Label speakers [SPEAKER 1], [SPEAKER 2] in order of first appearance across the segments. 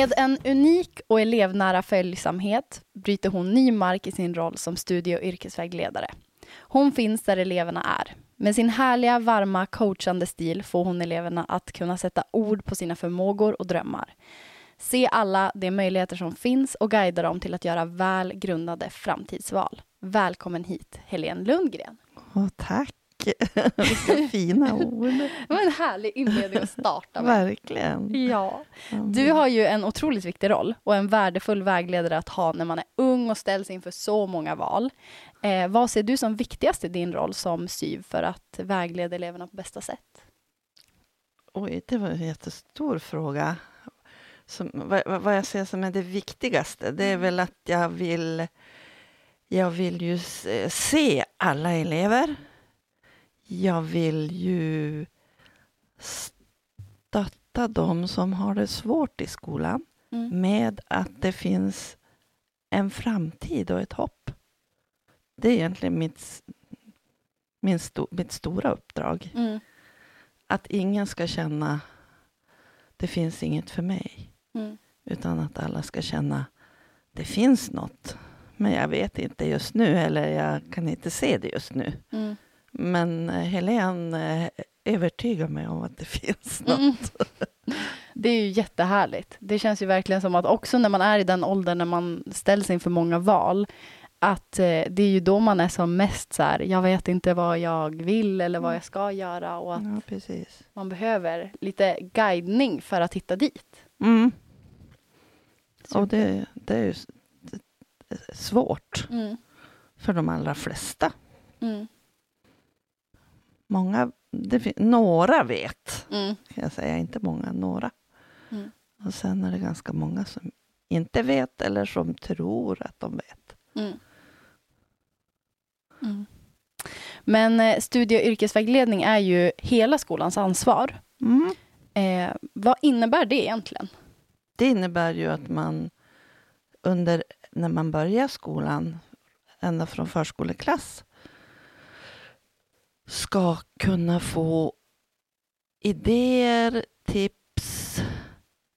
[SPEAKER 1] Med en unik och elevnära följsamhet bryter hon ny mark i sin roll som studie och yrkesvägledare. Hon finns där eleverna är. Med sin härliga, varma, coachande stil får hon eleverna att kunna sätta ord på sina förmågor och drömmar. Se alla de möjligheter som finns och guida dem till att göra väl grundade framtidsval. Välkommen hit, Helene Lundgren.
[SPEAKER 2] Åh, tack! Vilka fina ord.
[SPEAKER 1] Det var en härlig inledning att starta
[SPEAKER 2] med. Verkligen.
[SPEAKER 1] Ja. Du har ju en otroligt viktig roll och en värdefull vägledare att ha när man är ung och ställs inför så många val. Eh, vad ser du som viktigast i din roll som SYV för att vägleda eleverna på bästa sätt?
[SPEAKER 2] Oj, det var en jättestor fråga. Som, vad, vad jag ser som är det viktigaste, det är mm. väl att jag vill jag vill ju se alla elever jag vill ju stötta dem som har det svårt i skolan mm. med att det finns en framtid och ett hopp. Det är egentligen mitt, min sto, mitt stora uppdrag. Mm. Att ingen ska känna det finns inget för mig. Mm. Utan att alla ska känna det finns något. Men jag vet inte just nu eller jag kan inte se det just nu. Mm. Men Helene eh, övertygar mig om att det finns mm. något.
[SPEAKER 1] Mm. Det är ju jättehärligt. Det känns ju verkligen som att också när man är i den åldern när man ställs inför många val, att eh, det är ju då man är som mest så här, jag vet inte vad jag vill eller vad jag ska göra och att
[SPEAKER 2] ja,
[SPEAKER 1] man behöver lite guidning för att hitta dit.
[SPEAKER 2] Mm. Och det, det är ju svårt mm. för de allra flesta. Mm många, det, några vet, mm. kan jag säga, inte många, några. Mm. Och sen är det ganska många som inte vet eller som tror att de vet. Mm.
[SPEAKER 1] mm. Men eh, studie och yrkesvägledning är ju hela skolans ansvar. Mm. Eh, vad innebär det egentligen?
[SPEAKER 2] Det innebär ju att man under, när man börjar skolan, ända från förskoleklass, ska kunna få idéer, tips,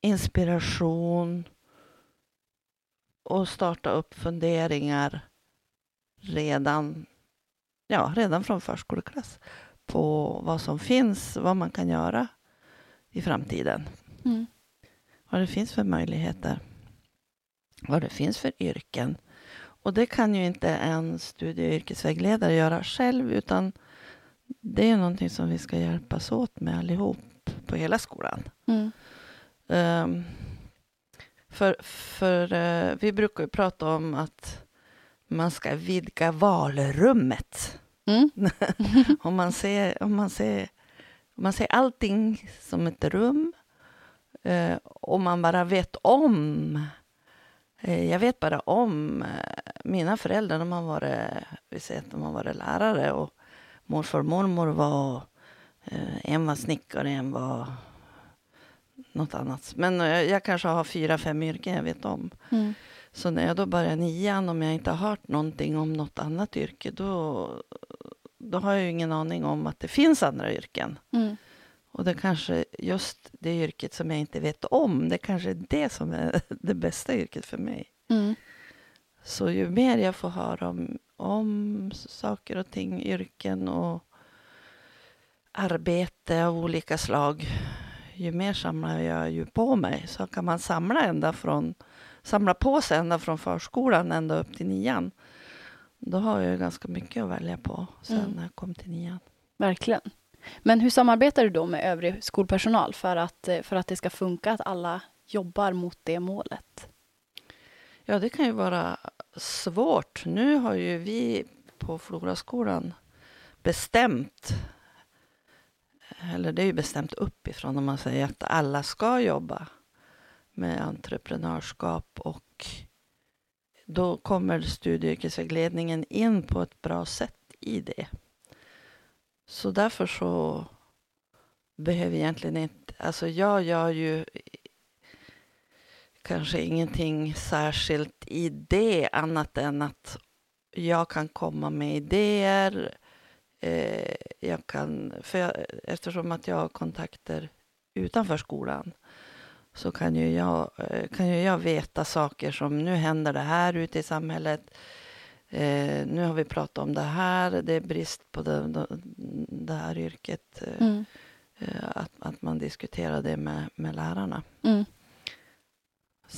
[SPEAKER 2] inspiration och starta upp funderingar redan, ja, redan från förskoleklass på vad som finns, vad man kan göra i framtiden. Mm. Vad det finns för möjligheter. Vad det finns för yrken. Och det kan ju inte en studie och yrkesvägledare göra själv, utan det är någonting som vi ska hjälpas åt med allihop på hela skolan. Mm. Um, för för uh, vi brukar ju prata om att man ska vidga valrummet. Mm. om, man ser, om, man ser, om man ser allting som ett rum uh, och man bara vet om uh, jag vet bara om mina föräldrar, de har varit, vi säger att de har varit lärare och morfar och mormor var... Eh, en var snickare, en var något annat. Men eh, jag kanske har fyra, fem yrken jag vet om. Mm. Så när jag då börjar nian, om jag inte har hört någonting om något annat yrke, då, då har jag ju ingen aning om att det finns andra yrken. Mm. Och det kanske just det yrket som jag inte vet om, det kanske är det som är det bästa yrket för mig. Mm. Så ju mer jag får höra om om saker och ting, yrken och arbete av olika slag. Ju mer samlar jag ju på mig. Så kan man samla ända från, samla på sig ända från förskolan ända upp till nian. Då har jag ganska mycket att välja på sen mm. när jag kom till nian.
[SPEAKER 1] Verkligen. Men hur samarbetar du då med övrig skolpersonal för att, för att det ska funka, att alla jobbar mot det målet?
[SPEAKER 2] Ja, det kan ju vara svårt. Nu har ju vi på Floraskolan bestämt eller det är ju bestämt uppifrån om man säger att alla ska jobba med entreprenörskap och då kommer studie och yrkesvägledningen in på ett bra sätt i det. Så därför så behöver egentligen inte, alltså jag gör ju kanske ingenting särskilt i det annat än att jag kan komma med idéer. Eh, jag kan, för jag, eftersom att jag har kontakter utanför skolan så kan ju, jag, eh, kan ju jag veta saker som nu händer det här ute i samhället. Eh, nu har vi pratat om det här, det är brist på det, det här yrket. Eh, mm. eh, att, att man diskuterar det med, med lärarna. Mm.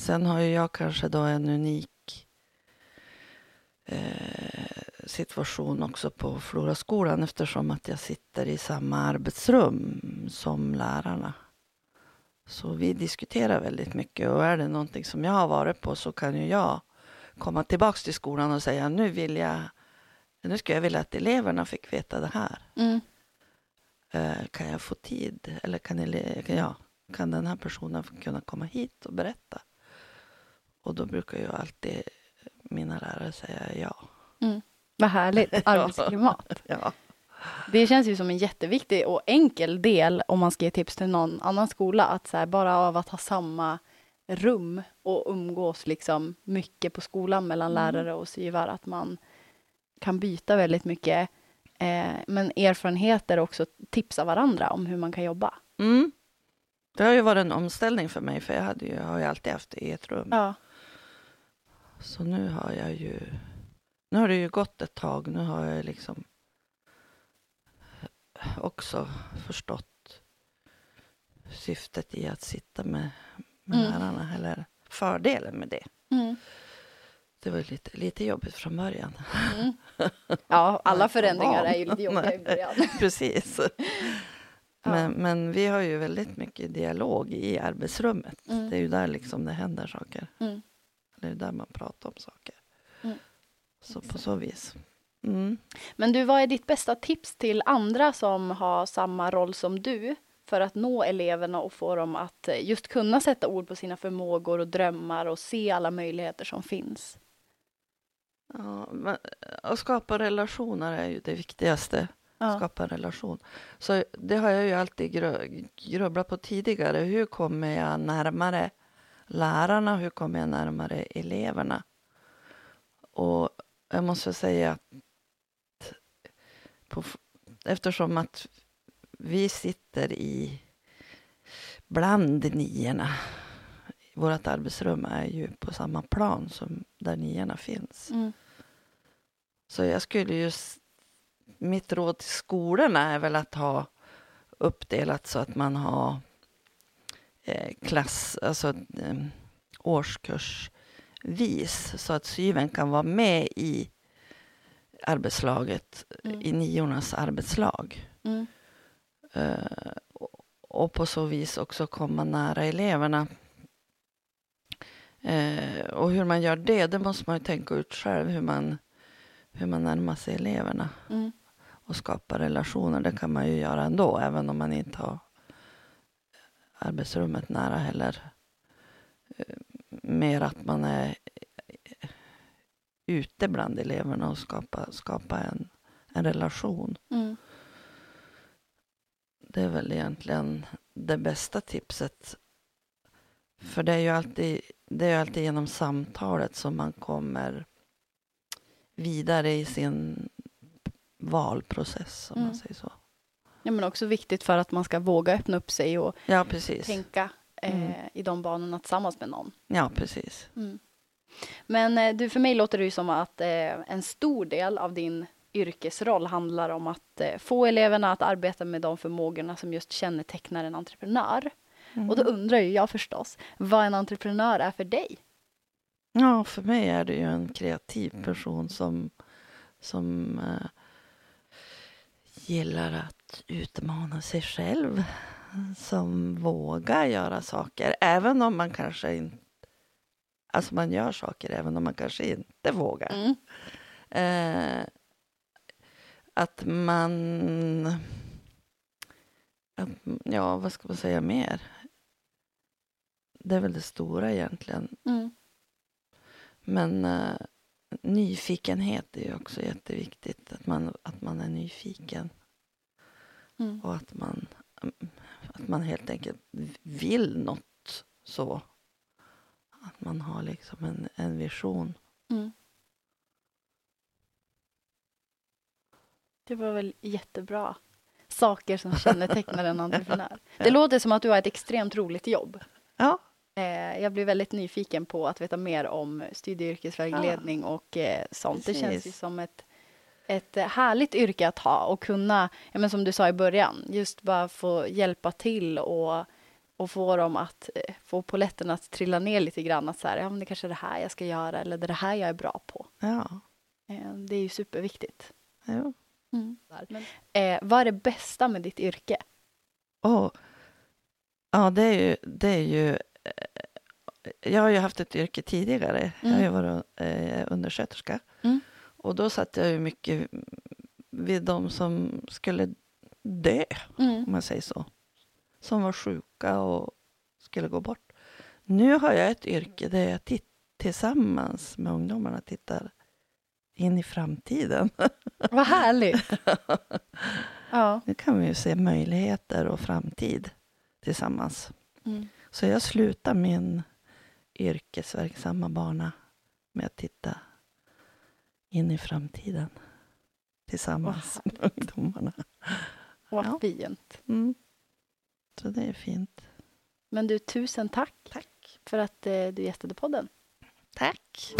[SPEAKER 2] Sen har ju jag kanske då en unik eh, situation också på Floraskolan eftersom att jag sitter i samma arbetsrum som lärarna. Så vi diskuterar väldigt mycket och är det någonting som jag har varit på så kan ju jag komma tillbaks till skolan och säga nu vill jag, nu skulle jag vilja att eleverna fick veta det här. Mm. Eh, kan jag få tid eller kan, ele- ja, kan den här personen kunna komma hit och berätta? Och då brukar ju alltid mina lärare säga ja.
[SPEAKER 1] Mm. Vad härligt, arbetsklimat.
[SPEAKER 2] ja.
[SPEAKER 1] Det känns ju som en jätteviktig och enkel del om man ska ge tips till någon annan skola, att så här, bara av att ha samma rum och umgås liksom mycket på skolan mellan mm. lärare och SYVar, att man kan byta väldigt mycket, eh, men erfarenheter och också tipsa varandra om hur man kan jobba.
[SPEAKER 2] Mm. Det har ju varit en omställning för mig, för jag, hade ju, jag har ju alltid haft det i ett rum.
[SPEAKER 1] Ja.
[SPEAKER 2] Så nu har jag ju... Nu har det ju gått ett tag. Nu har jag liksom också förstått syftet i att sitta med, med mm. lärarna, eller fördelen med det. Mm. Det var lite, lite jobbigt från början.
[SPEAKER 1] Mm. Ja, alla förändringar är ju lite jobbiga i början.
[SPEAKER 2] Precis. Men, men, vi har ju väldigt mycket dialog i arbetsrummet. Mm. Det är ju där liksom det händer saker. Mm. Det är där man pratar om saker. Mm. Så på så vis. Mm.
[SPEAKER 1] Men du, vad är ditt bästa tips till andra som har samma roll som du för att nå eleverna och få dem att eh, just kunna sätta ord på sina förmågor och drömmar och se alla möjligheter som finns?
[SPEAKER 2] Ja, men, att skapa relationer är ju det viktigaste. Ja. Skapa en relation. Så det har jag ju alltid grubblat på tidigare. Hur kommer jag närmare lärarna? Hur kommer jag närmare eleverna? Och jag måste säga att på, eftersom att vi sitter i bland niorna. Vårt arbetsrum är ju på samma plan som där niorna finns. Mm. Så jag skulle ju... Mitt råd till skolorna är väl att ha uppdelat så att man har klass, alltså eh, årskursvis så att syven kan vara med i arbetslaget, mm. i niornas arbetslag. Mm. Uh, och på så vis också komma nära eleverna. Uh, och hur man gör det, det måste man ju tänka ut själv, hur man, hur man närmar sig eleverna. Mm. Och skapa relationer, det kan man ju göra ändå, även om man inte har arbetsrummet nära heller. Uh, mer att man är ute bland eleverna och skapa, skapa en, en relation. Mm. Det är väl egentligen det bästa tipset. För det är ju alltid, det är alltid genom samtalet som man kommer vidare i sin valprocess, om mm. man säger så.
[SPEAKER 1] Ja, men också viktigt för att man ska våga öppna upp sig och
[SPEAKER 2] ja,
[SPEAKER 1] tänka eh, mm. i de banorna tillsammans med någon.
[SPEAKER 2] Ja, precis.
[SPEAKER 1] Mm. Men eh, du, för mig låter det ju som att eh, en stor del av din yrkesroll handlar om att eh, få eleverna att arbeta med de förmågorna som just kännetecknar en entreprenör. Mm. Och då mm. undrar ju jag förstås vad en entreprenör är för dig?
[SPEAKER 2] Ja, för mig är det ju en kreativ person som, som uh, gillar att utmana sig själv. Som vågar göra saker, även om man kanske inte Alltså man gör saker även om man kanske inte vågar. Mm. Eh, att man... att, ja, vad ska man säga mer? Det är väl det stora egentligen.
[SPEAKER 1] Mm.
[SPEAKER 2] Men eh, nyfikenhet är ju också jätteviktigt. Att man, att man är nyfiken
[SPEAKER 1] Mm.
[SPEAKER 2] och att man, att man helt enkelt vill något så. Att man har liksom en, en vision.
[SPEAKER 1] Mm. Det var väl jättebra saker som kännetecknar en entreprenör. Det
[SPEAKER 2] Ja.
[SPEAKER 1] låter som att du har ett extremt roligt jobb.
[SPEAKER 2] Ja,
[SPEAKER 1] Eh, jag blir väldigt nyfiken på att veta mer om studie och yrkesvägledning och eh, sånt. Det känns ju
[SPEAKER 2] Precis.
[SPEAKER 1] som ett, ett eh, härligt yrke att ha och kunna, ja, men som du sa i början, just bara få hjälpa till och, och få dem att eh, få poletten att trilla ner lite grann. Att så här, ja, men det kanske är det här jag ska göra eller det är det här jag är bra på.
[SPEAKER 2] ja.
[SPEAKER 1] Eh, det är ju superviktigt.
[SPEAKER 2] Jo.
[SPEAKER 1] Eh, vad är det bästa med ditt yrke?
[SPEAKER 2] Och, ja, det är ju... Det är ju eh, jag har ju haft ett yrke tidigare. Jag har ju varit eh, undersköterska.
[SPEAKER 1] Mm.
[SPEAKER 2] Och då satt jag ju mycket vid de som skulle dö,
[SPEAKER 1] Mm.
[SPEAKER 2] om man säger så. Som var sjuka och skulle gå bort. Nu har jag ett yrke där jag titt- tillsammans med ungdomarna tittar in i framtiden.
[SPEAKER 1] Vad härligt! ja.
[SPEAKER 2] Nu kan vi ju se möjligheter och framtid tillsammans.
[SPEAKER 1] Mm.
[SPEAKER 2] Så jag slutar min yrkesverksamma bana med att titta in i framtiden tillsammans med ungdomarna.
[SPEAKER 1] Vad
[SPEAKER 2] Ja.
[SPEAKER 1] fint.
[SPEAKER 2] Mm. Så det är fint.
[SPEAKER 1] Men du, tusen tack
[SPEAKER 2] Tack.
[SPEAKER 1] för att eh, du gästade podden.
[SPEAKER 2] Tack.